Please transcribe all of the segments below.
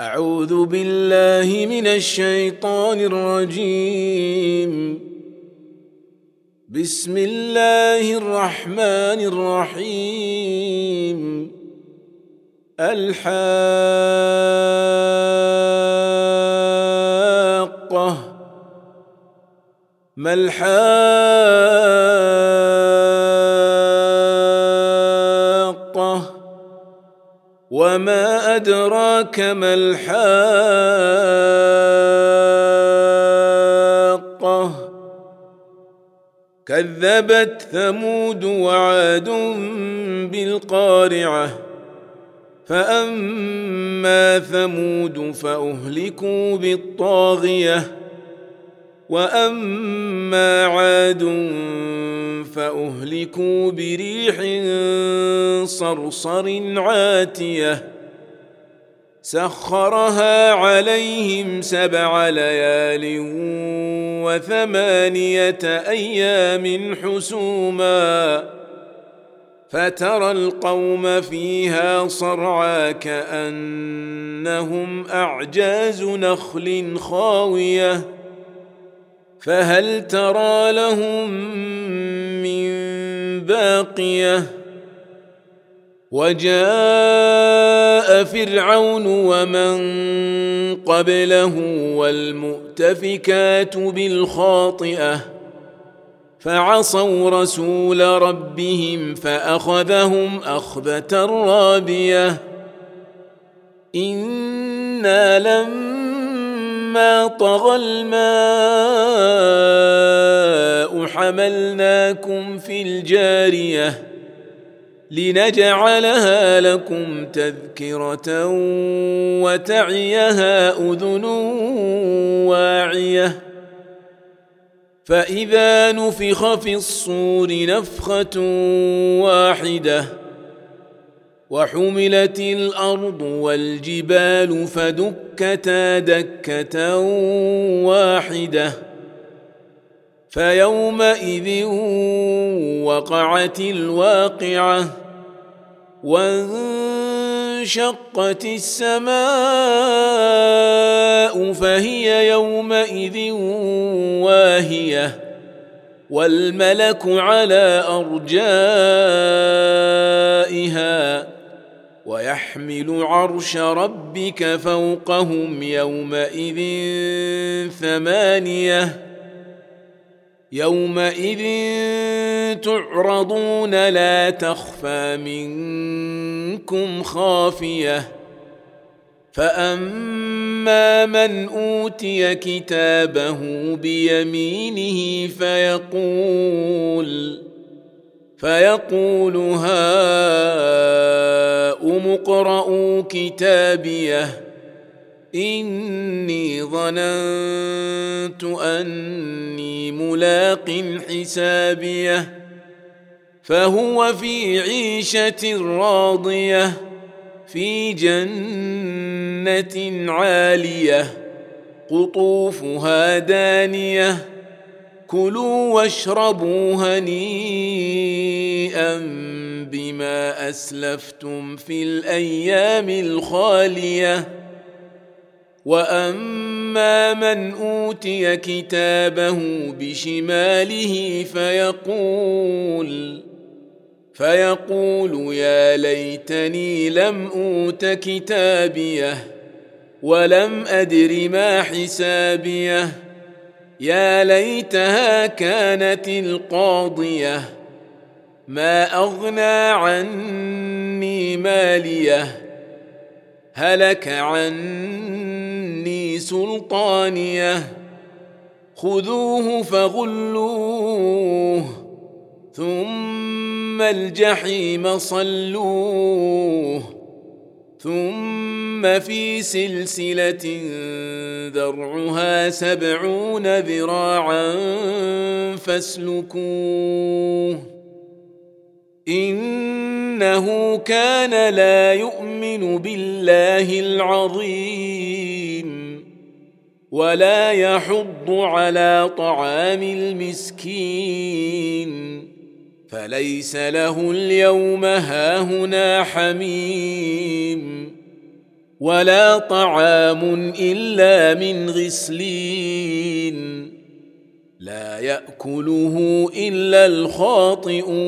أعوذ بالله من الشيطان الرجيم. بسم الله الرحمن الرحيم. الحاقة. ما الحاقة؟ وما أدراك ما الحاقة كذبت ثمود وعاد بالقارعة فأما ثمود فأهلكوا بالطاغية واما عاد فاهلكوا بريح صرصر عاتيه سخرها عليهم سبع ليال وثمانيه أيام حسوما فترى القوم فيها صرعى كانهم اعجاز نخل خاويه فهل ترى لهم من باقية؟ وجاء فرعون ومن قبله والمؤتفكات بالخاطئة فعصوا رسول ربهم فأخذهم أخذة رابية. إنا لم فلما طغى الماء حملناكم في الجارية لنجعلها لكم تذكرة وتعيها أذن واعية. فإذا نفخ في الصور نفخة واحدة وحملت الأرض والجبال فدكتا دكة واحدة. فيومئذ وقعت الواقعة وانشقت السماء فهي يومئذ واهية. والملك على أرجائها ويحمل عرش ربك فوقهم يومئذ ثمانية. يومئذ تعرضون لا تخفى منكم خافية. فأما من أوتي كتابه بيمينه فيقول فيقول هاؤم اقرءوا كتابيه. إني ظننت أني ملاق حسابيه. فهو في عيشة راضية في جنة عالية قطوفها دانية. كلوا واشربوا هنيئا بما أسلفتم في الأيام الخالية. وأما من أوتي كتابه بشماله فيقول فيقول يا ليتني لم أوت كتابيه ولم أدر ما حسابيه. يا ليتها كانت القاضية ما أغنى عني مالية هلك عني سلطانية خذوه فغلوه ثم الجحيم صلوه ثم في سلسلة ذرعها سبعون ذراعا فاسلكوه إنه كان لا يؤمن بالله العظيم ولا يحض على طعام المسكين فليس له اليوم هاهنا حميم ولا طعام إلا من غسلين. لا يأكله إلا الخاطئون.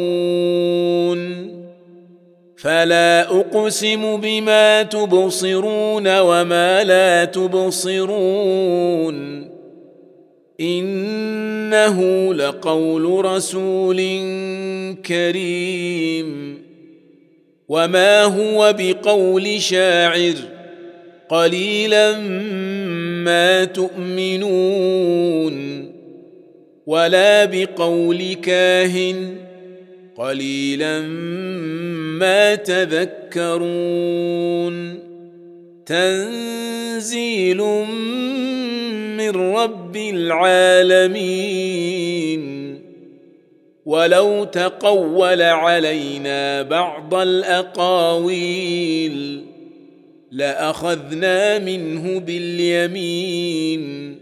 فلا أقسم بما تبصرون وما لا تبصرون. إنه لقول رسول كريم. وما هو بقول شاعر. قليلا ما تؤمنون ولا بقول كاهن قليلا ما تذكرون. تنزيل من رب العالمين. ولو تقول علينا بعض الأقاويل لأخذنا منه باليمين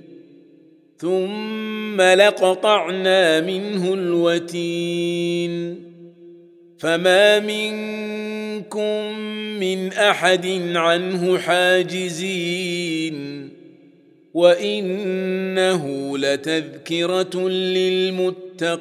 ثم لقطعنا منه الوتين. فما منكم من أحد عنه حاجزين وإنه لتذكرة للمتقين.